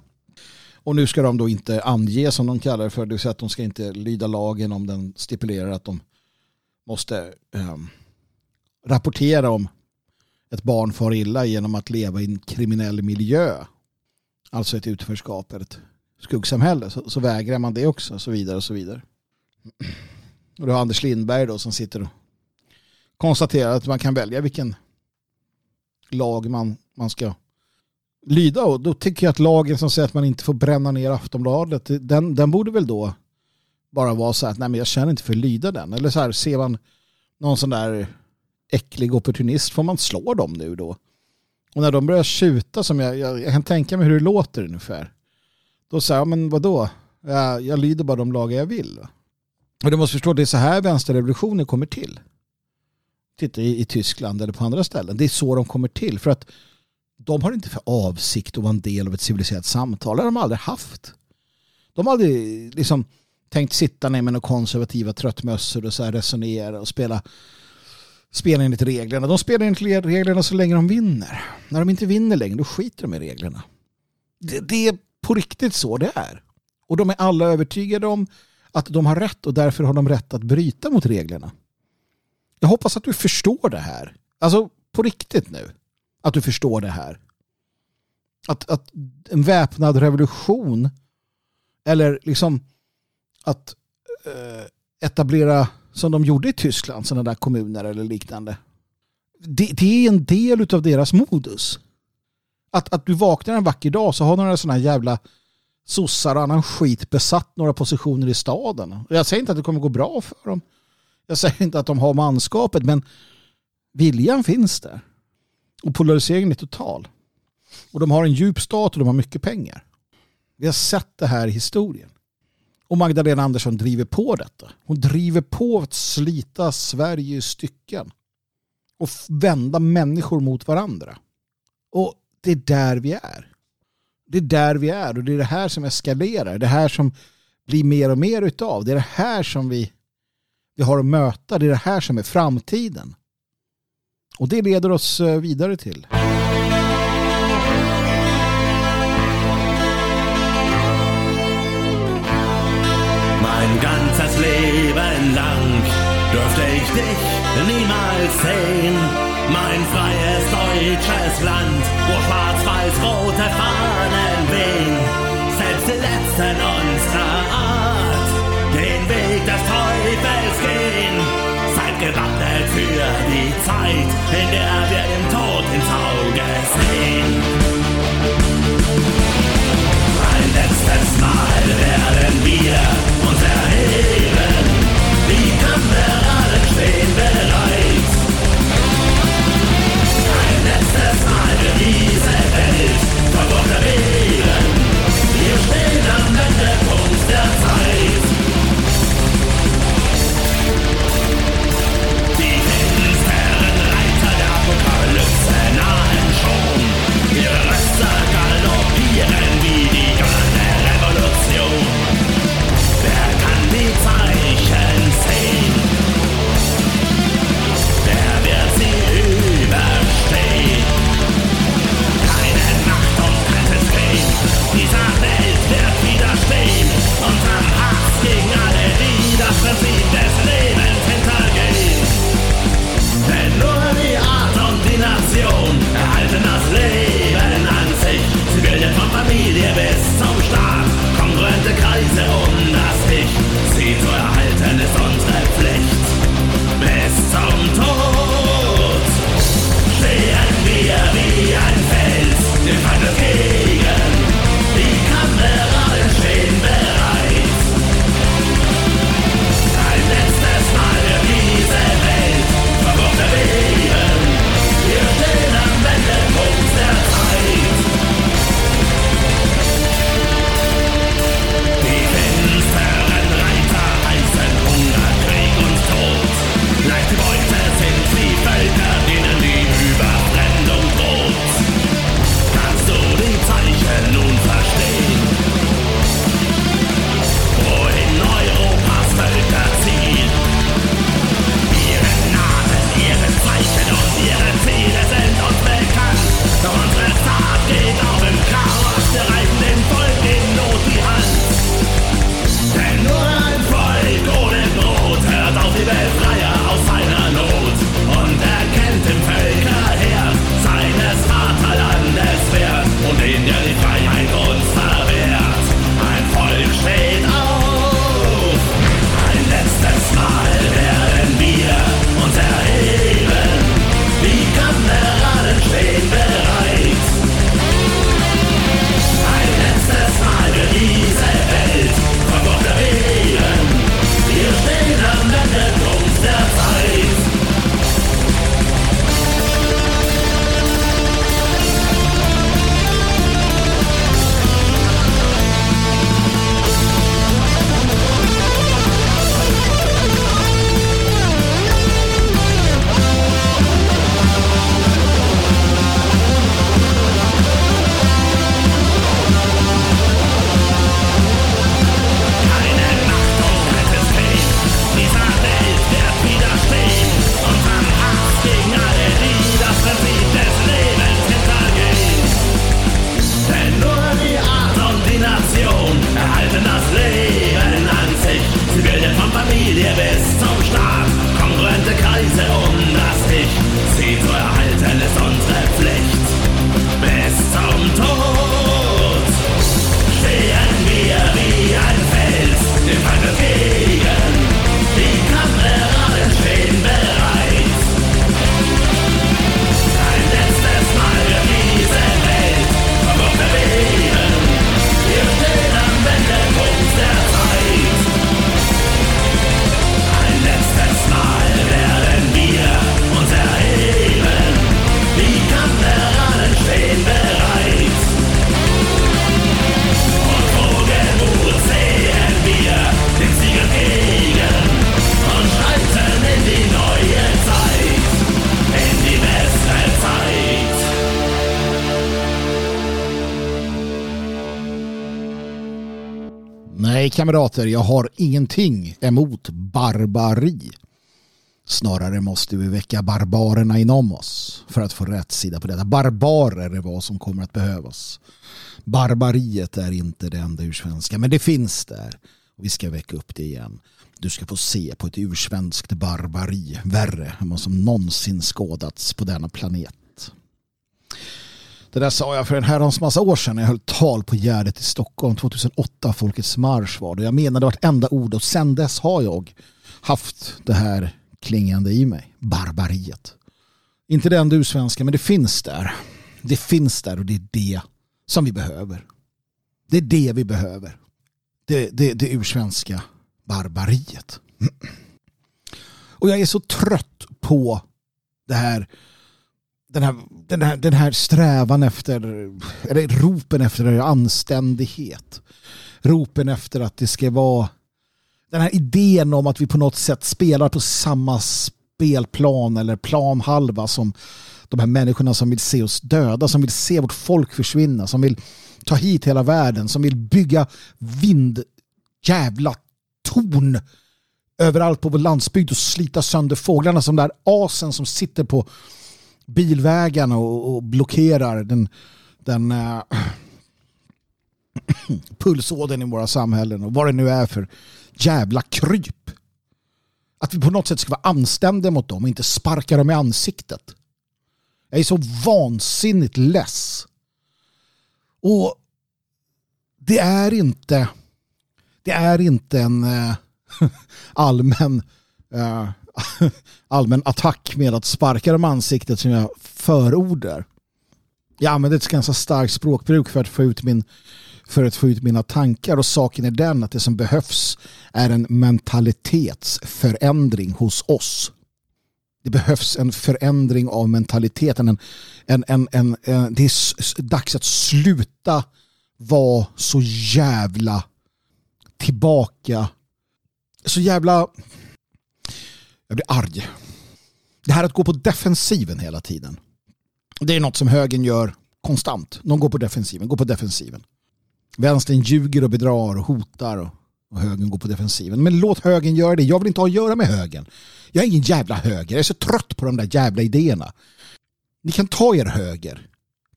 A: Och nu ska de då inte ange som de kallar det för, det vill säga att de ska inte lyda lagen om den stipulerar att de måste eh, rapportera om ett barn far illa genom att leva i en kriminell miljö. Alltså ett utförskap eller ett skuggsamhälle. Så, så vägrar man det också och så vidare och så vidare. Och du har Anders Lindberg då som sitter och konstaterar att man kan välja vilken lag man, man ska lyda och då tycker jag att lagen som säger att man inte får bränna ner Aftonbladet den, den borde väl då bara vara så att nej men jag känner inte för att lyda den eller så här ser man någon sån där äcklig opportunist får man slå dem nu då Och när de börjar tjuta, som jag, jag, jag kan tänka mig hur det låter ungefär. Då säger jag, men vadå? Jag, jag lyder bara de lagar jag vill. Och du måste förstå, det är så här vänsterrevolutioner kommer till. Titta i, i Tyskland eller på andra ställen. Det är så de kommer till. För att de har inte för avsikt att vara en del av ett civiliserat samtal. Det har de aldrig haft. De har aldrig liksom tänkt sitta ner med några konservativa tröttmössor och så här resonera och spela, spela enligt reglerna. De spelar enligt reglerna så länge de vinner. När de inte vinner längre, då skiter de i reglerna. Det, det är på riktigt så det är. Och de är alla övertygade om att de har rätt och därför har de rätt att bryta mot reglerna. Jag hoppas att du förstår det här. Alltså på riktigt nu. Att du förstår det här. Att, att en väpnad revolution eller liksom att eh, etablera som de gjorde i Tyskland, sådana där kommuner eller liknande. Det, det är en del av deras modus. Att, att du vaknar en vacker dag så har några sådana jävla sossar och annan skit besatt några positioner i staden. Jag säger inte att det kommer gå bra för dem. Jag säger inte att de har manskapet men viljan finns där. Och polariseringen är total. Och de har en djup stat och de har mycket pengar. Vi har sett det här i historien. Och Magdalena Andersson driver på detta. Hon driver på att slita Sverige i stycken. Och vända människor mot varandra. Och det är där vi är. Det är där vi är och det är det här som eskalerar. Det här som blir mer och mer utav. Det är det här som vi, vi har att möta. Det är det här som är framtiden. Och det leder oss eh, vidare till.
C: Mein ganzes Leben lang durfte ich dich niemals sehen. Mein freies deutsches Land, wo schwarz-weiß-rote Fahnen wehen. Selbst die Letzten unserer Art den Weg des Teufels gehen. Gewappnet für die Zeit, in der wir dem Tod ins
A: kamrater, jag har ingenting emot barbari. Snarare måste vi väcka barbarerna inom oss för att få rätt sida på detta. Barbarer är vad som kommer att behövas. Barbariet är inte det enda ursvenska, men det finns där. Vi ska väcka upp det igen. Du ska få se på ett ursvenskt barbari värre än vad som någonsin skådats på denna planet. Det där sa jag för en herrans massa år sedan när jag höll tal på Gärdet i Stockholm 2008, Folkets marsch var det. Jag menade vartenda ord och sen dess har jag haft det här klingande i mig. Barbariet. Inte det du ursvenska men det finns där. Det finns där och det är det som vi behöver. Det är det vi behöver. Det, det, det ursvenska barbariet. Och jag är så trött på det här den här, den här, den här strävan efter, eller ropen efter anständighet. Ropen efter att det ska vara den här idén om att vi på något sätt spelar på samma spelplan eller planhalva som de här människorna som vill se oss döda, som vill se vårt folk försvinna, som vill ta hit hela världen, som vill bygga vindjävla torn överallt på vår landsbygd och slita sönder fåglarna som där asen som sitter på bilvägarna och, och blockerar den, den äh, pulsådern i våra samhällen och vad det nu är för jävla kryp. Att vi på något sätt ska vara anständiga mot dem och inte sparka dem i ansiktet. Jag är så vansinnigt less. Och det är inte det är inte en äh, allmän äh, allmän attack med att sparka dem i ansiktet som jag förordar. Jag använder ett ganska starkt språkbruk för att få ut min för att få ut mina tankar och saken är den att det som behövs är en mentalitetsförändring hos oss. Det behövs en förändring av mentaliteten. En, en, en, en, en det är dags att sluta vara så jävla tillbaka. Så jävla... Jag blir arg. Det här att gå på defensiven hela tiden. Det är något som högern gör konstant. De går på defensiven, går på defensiven. Vänstern ljuger och bedrar och hotar och, och högern går på defensiven. Men låt högern göra det. Jag vill inte ha att göra med högern. Jag är ingen jävla höger. Jag är så trött på de där jävla idéerna. Ni kan ta er höger.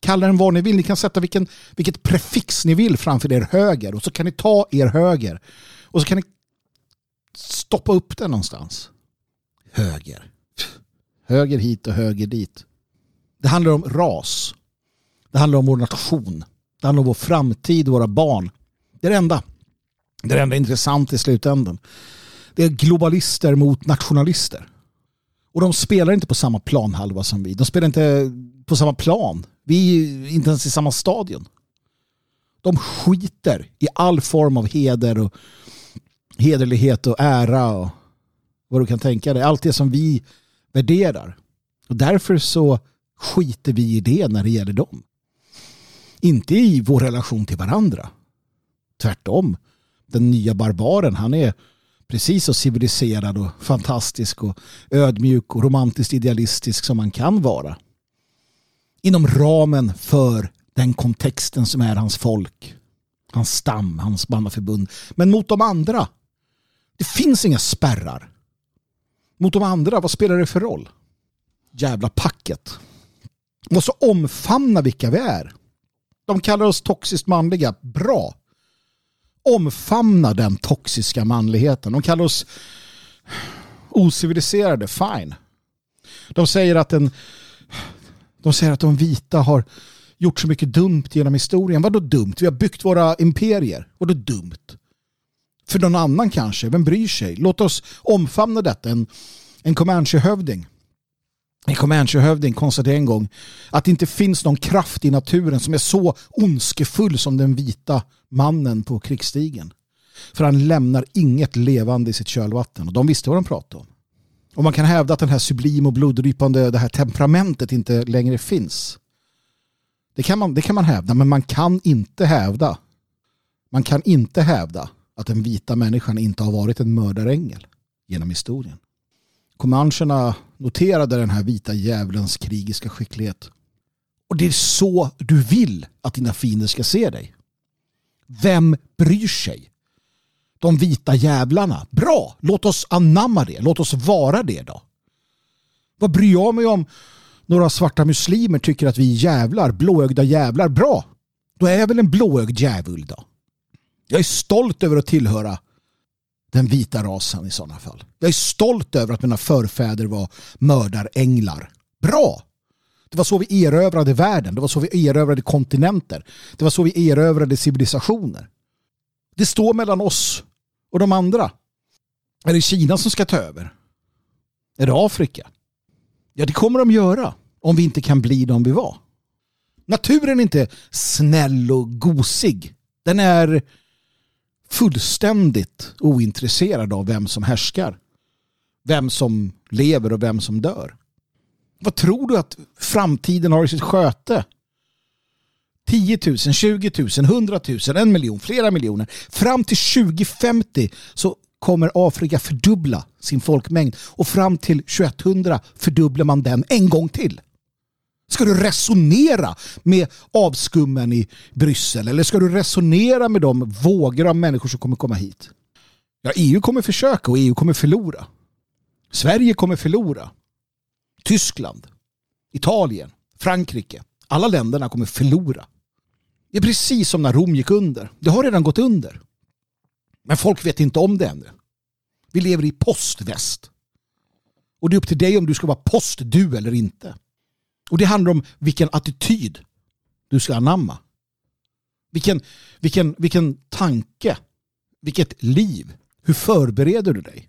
A: Kalla den vad ni vill. Ni kan sätta vilken, vilket prefix ni vill framför er höger. Och så kan ni ta er höger. Och så kan ni stoppa upp den någonstans. Höger. Höger hit och höger dit. Det handlar om ras. Det handlar om vår nation. Det handlar om vår framtid, våra barn. Det är det enda. Det är det enda intressant i slutändan. Det är globalister mot nationalister. Och de spelar inte på samma planhalva som vi. De spelar inte på samma plan. Vi är inte ens i samma stadion. De skiter i all form av heder och hederlighet och ära och vad du kan tänka dig. Allt det som vi värderar. Och därför så skiter vi i det när det gäller dem. Inte i vår relation till varandra. Tvärtom. Den nya barbaren, han är precis så civiliserad och fantastisk och ödmjuk och romantiskt idealistisk som man kan vara. Inom ramen för den kontexten som är hans folk. Hans stam, hans bandaförbund. Men mot de andra. Det finns inga spärrar. Mot de andra, vad spelar det för roll? Jävla packet. Måste omfamna vilka vi är. De kallar oss toxiskt manliga. Bra. Omfamna den toxiska manligheten. De kallar oss ociviliserade. Fine. De säger att den de säger att de vita har gjort så mycket dumt genom historien. Vadå dumt? Vi har byggt våra imperier. Vadå dumt? För någon annan kanske. Vem bryr sig? Låt oss omfamna detta. En, en Comanche-hövding en Comanche-hövding konstaterade en gång att det inte finns någon kraft i naturen som är så ondskefull som den vita mannen på krigsstigen. För han lämnar inget levande i sitt kölvatten. Och de visste vad de pratade om. Och man kan hävda att den här sublim och bloddrypande det här temperamentet inte längre finns. Det kan, man, det kan man hävda, men man kan inte hävda man kan inte hävda att den vita människan inte har varit en mördarängel genom historien. Comancherna noterade den här vita djävulens krigiska skicklighet. Och det är så du vill att dina fiender ska se dig. Vem bryr sig? De vita jävlarna. Bra, låt oss anamma det. Låt oss vara det då. Vad bryr jag mig om några svarta muslimer tycker att vi är jävlar, blåögda jävlar. Bra, då är jag väl en blåögd djävul då. Jag är stolt över att tillhöra den vita rasen i sådana fall. Jag är stolt över att mina förfäder var mördaränglar. Bra! Det var så vi erövrade världen. Det var så vi erövrade kontinenter. Det var så vi erövrade civilisationer. Det står mellan oss och de andra. Är det Kina som ska ta över? Är det Afrika? Ja, det kommer de göra om vi inte kan bli de vi var. Naturen är inte snäll och gosig. Den är fullständigt ointresserad av vem som härskar. Vem som lever och vem som dör. Vad tror du att framtiden har i sitt sköte? 10 000, 20 000, 100 000, en miljon, flera miljoner. Fram till 2050 så kommer Afrika fördubbla sin folkmängd och fram till 2100 fördubblar man den en gång till. Ska du resonera med avskummen i Bryssel eller ska du resonera med de vågor av människor som kommer komma hit? Ja, EU kommer försöka och EU kommer förlora. Sverige kommer förlora. Tyskland, Italien, Frankrike. Alla länderna kommer förlora. Det är precis som när Rom gick under. Det har redan gått under. Men folk vet inte om det ännu. Vi lever i postväst. Och det är upp till dig om du ska vara postdu eller inte. Och det handlar om vilken attityd du ska anamma. Vilken, vilken, vilken tanke, vilket liv. Hur förbereder du dig?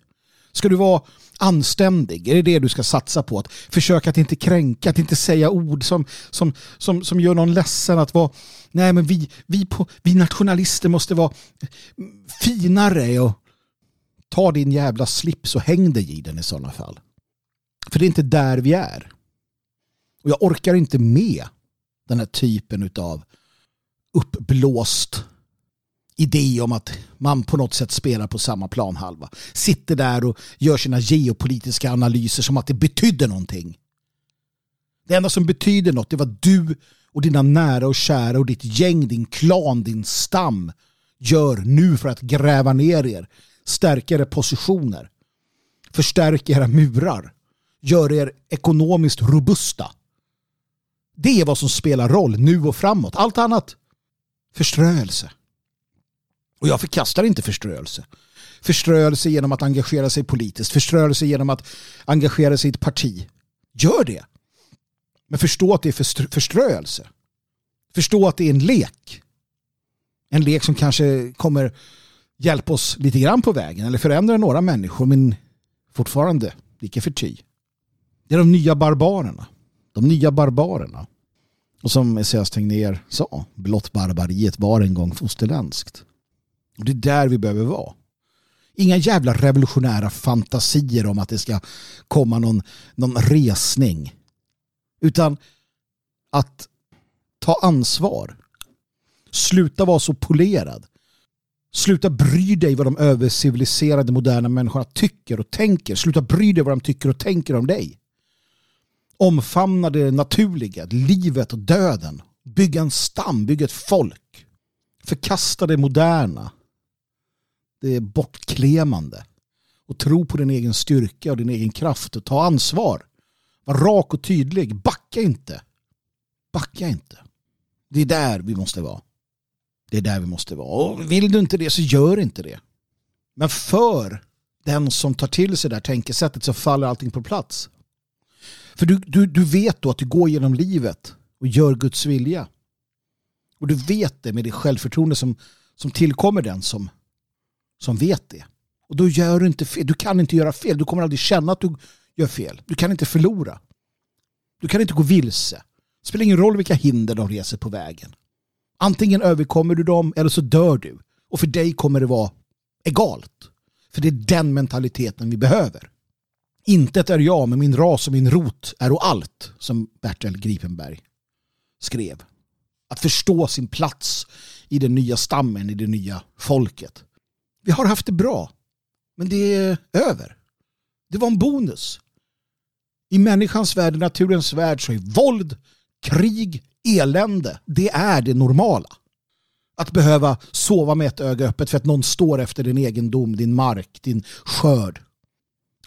A: Ska du vara anständig? Är det det du ska satsa på? Att försöka att inte kränka, att inte säga ord som, som, som, som gör någon ledsen. Att vara, nej men vi, vi, på, vi nationalister måste vara finare och ta din jävla slips och häng dig i den i sådana fall. För det är inte där vi är. Och jag orkar inte med den här typen av uppblåst idé om att man på något sätt spelar på samma planhalva. Sitter där och gör sina geopolitiska analyser som att det betydde någonting. Det enda som betyder något det var du och dina nära och kära och ditt gäng, din klan, din stam gör nu för att gräva ner er, stärka era positioner, förstärka era murar, gör er ekonomiskt robusta. Det är vad som spelar roll nu och framåt. Allt annat förströelse. Och jag förkastar inte förströelse. Förströelse genom att engagera sig politiskt. Förströelse genom att engagera sig i ett parti. Gör det. Men förstå att det är förströelse. Förstå att det är en lek. En lek som kanske kommer hjälpa oss lite grann på vägen eller förändra några människor men fortfarande lika förty. Det är de nya barbarerna. De nya barbarerna. Och som Esaias Tegnér sa, blott barbariet var en gång fosterländskt. Och det är där vi behöver vara. Inga jävla revolutionära fantasier om att det ska komma någon, någon resning. Utan att ta ansvar. Sluta vara så polerad. Sluta bry dig vad de överciviliserade moderna människorna tycker och tänker. Sluta bry dig vad de tycker och tänker om dig. Omfamna det naturliga, livet och döden. Bygga en stam, bygga ett folk. Förkasta det moderna det är bortklemande. Och tro på din egen styrka och din egen kraft och ta ansvar. Var rak och tydlig. Backa inte. Backa inte. Det är där vi måste vara. Det är där vi måste vara. Och vill du inte det så gör inte det. Men för den som tar till sig det här tänkesättet så faller allting på plats. För du, du, du vet då att du går genom livet och gör Guds vilja. Och du vet det med det självförtroende som, som tillkommer den som som vet det. Och då gör du inte fel. Du kan inte göra fel. Du kommer aldrig känna att du gör fel. Du kan inte förlora. Du kan inte gå vilse. Det spelar ingen roll vilka hinder de reser på vägen. Antingen överkommer du dem eller så dör du. Och för dig kommer det vara egalt. För det är den mentaliteten vi behöver. Intet är jag, men min ras och min rot är och allt, som Bertel Gripenberg skrev. Att förstå sin plats i den nya stammen, i det nya folket. Vi har haft det bra. Men det är över. Det var en bonus. I människans värld, i naturens värld så är våld, krig, elände, det är det normala. Att behöva sova med ett öga öppet för att någon står efter din egendom, din mark, din skörd.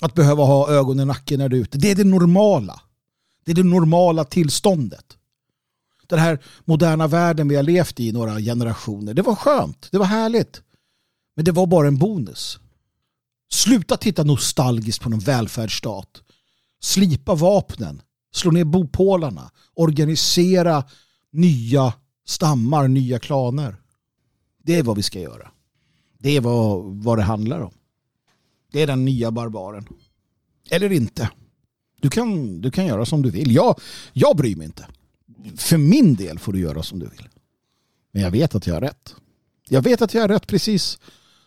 A: Att behöva ha ögon i nacken när du är ute. Det är det normala. Det är det normala tillståndet. Den här moderna världen vi har levt i några generationer. Det var skönt. Det var härligt. Men det var bara en bonus. Sluta titta nostalgiskt på någon välfärdsstat. Slipa vapnen. Slå ner bopålarna. Organisera nya stammar, nya klaner. Det är vad vi ska göra. Det är vad, vad det handlar om. Det är den nya barbaren. Eller inte. Du kan, du kan göra som du vill. Jag, jag bryr mig inte. För min del får du göra som du vill. Men jag vet att jag har rätt. Jag vet att jag har rätt precis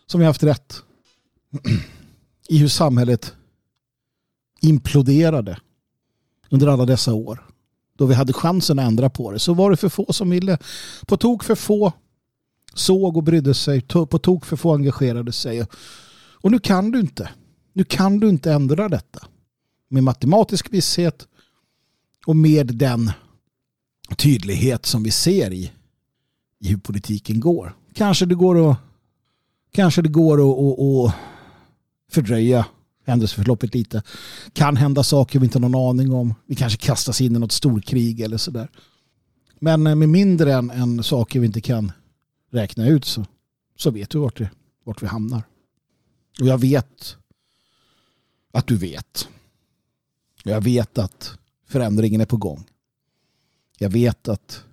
A: som jag har haft rätt i hur samhället imploderade under alla dessa år. Då vi hade chansen att ändra på det så var det för få som ville. På tok för få såg och brydde sig. På tok för få engagerade sig. Och nu kan du inte. Nu kan du inte ändra detta. Med matematisk visshet och med den tydlighet som vi ser i, i hur politiken går. Kanske det går att kanske det går att, att, att fördröja händelseförloppet lite. Kan hända saker vi inte har någon aning om. Vi kanske kastas in i något storkrig eller sådär. Men eh, med mindre än, än saker vi inte kan räkna ut så, så vet vi vart, det, vart vi hamnar. Och jag vet att du vet. Jag vet att förändringen är på gång. Jag vet att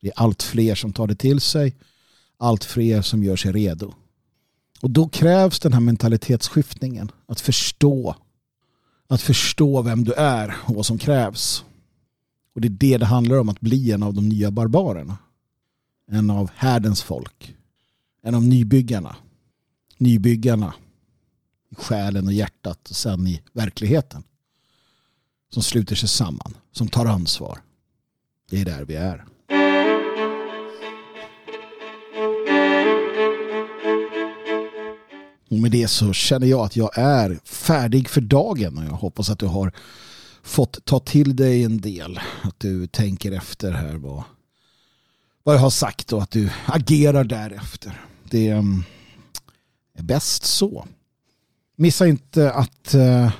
A: det är allt fler som tar det till sig. Allt fler som gör sig redo. Och då krävs den här mentalitetsskiftningen. Att förstå. Att förstå vem du är och vad som krävs. Och det är det det handlar om att bli en av de nya barbarerna. En av härdens folk. En av nybyggarna. Nybyggarna. I själen och hjärtat och sen i verkligheten. Som sluter sig samman. Som tar ansvar. Det är där vi är. Och med det så känner jag att jag är färdig för dagen och jag hoppas att du har fått ta till dig en del. Att du tänker efter här vad, vad jag har sagt och att du agerar därefter. Det mm, är bäst så. Missa inte att eh,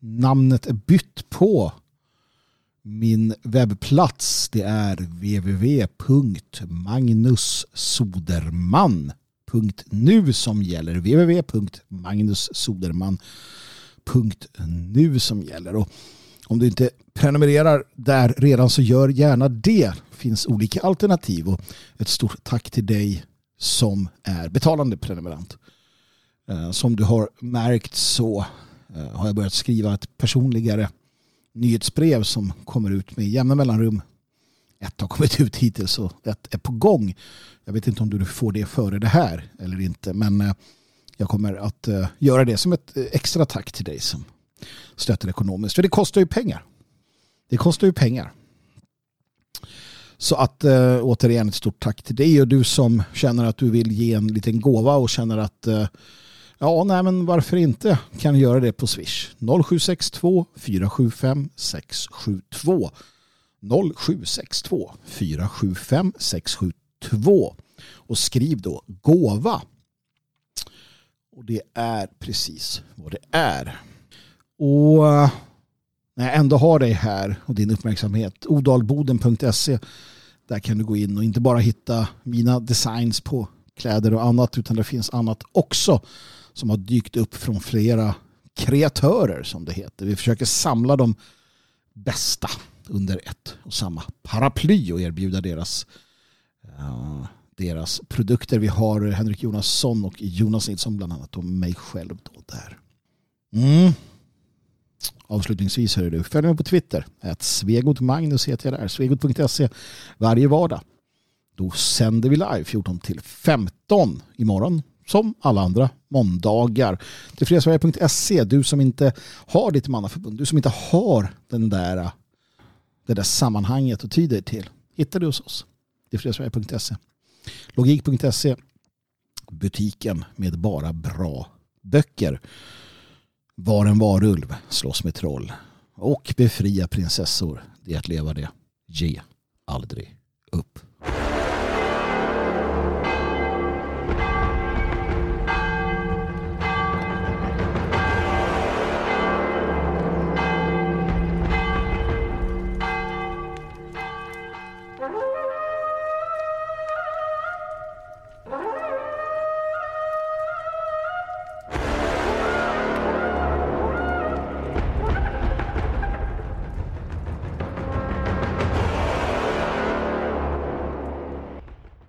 A: namnet är bytt på min webbplats. Det är www.magnussoderman.nu som gäller. www.magnussoderman.nu som gäller. Och om du inte prenumererar där redan så gör gärna det. Det finns olika alternativ och ett stort tack till dig som är betalande prenumerant. Eh, som du har märkt så eh, har jag börjat skriva ett personligare nyhetsbrev som kommer ut med jämna mellanrum ett har kommit ut hittills och ett är på gång. Jag vet inte om du får det före det här eller inte men eh, jag kommer att göra det som ett extra tack till dig som stöter ekonomiskt. För det kostar ju pengar. Det kostar ju pengar. Så att återigen ett stort tack till dig och du som känner att du vill ge en liten gåva och känner att ja, nej men varför inte kan du göra det på Swish 0762 475 672 0762 475 672 och skriv då gåva. Och det är precis vad det är. Och eh, när jag ändå har dig här och din uppmärksamhet, odalboden.se där kan du gå in och inte bara hitta mina designs på kläder och annat utan det finns annat också som har dykt upp från flera kreatörer som det heter. Vi försöker samla de bästa under ett och samma paraply och erbjuda deras, uh, deras produkter. Vi har Henrik Jonasson och Jonas Nilsson bland annat och mig själv då där. Mm. Avslutningsvis hör du, följ mig på Twitter. Att Svegot Magnus heter jag där. Svegot.se varje vardag. Då sänder vi live 14 till 15 imorgon som alla andra måndagar. Till fredagsvarje.se, du som inte har ditt mannaförbund, du som inte har den där det där sammanhanget och tyder till hittar du hos oss. Det är fredagsvarje.se. Logik.se butiken med bara bra böcker. Var en varulv, slåss med troll och befria prinsessor. Det är att leva det. Ge aldrig upp.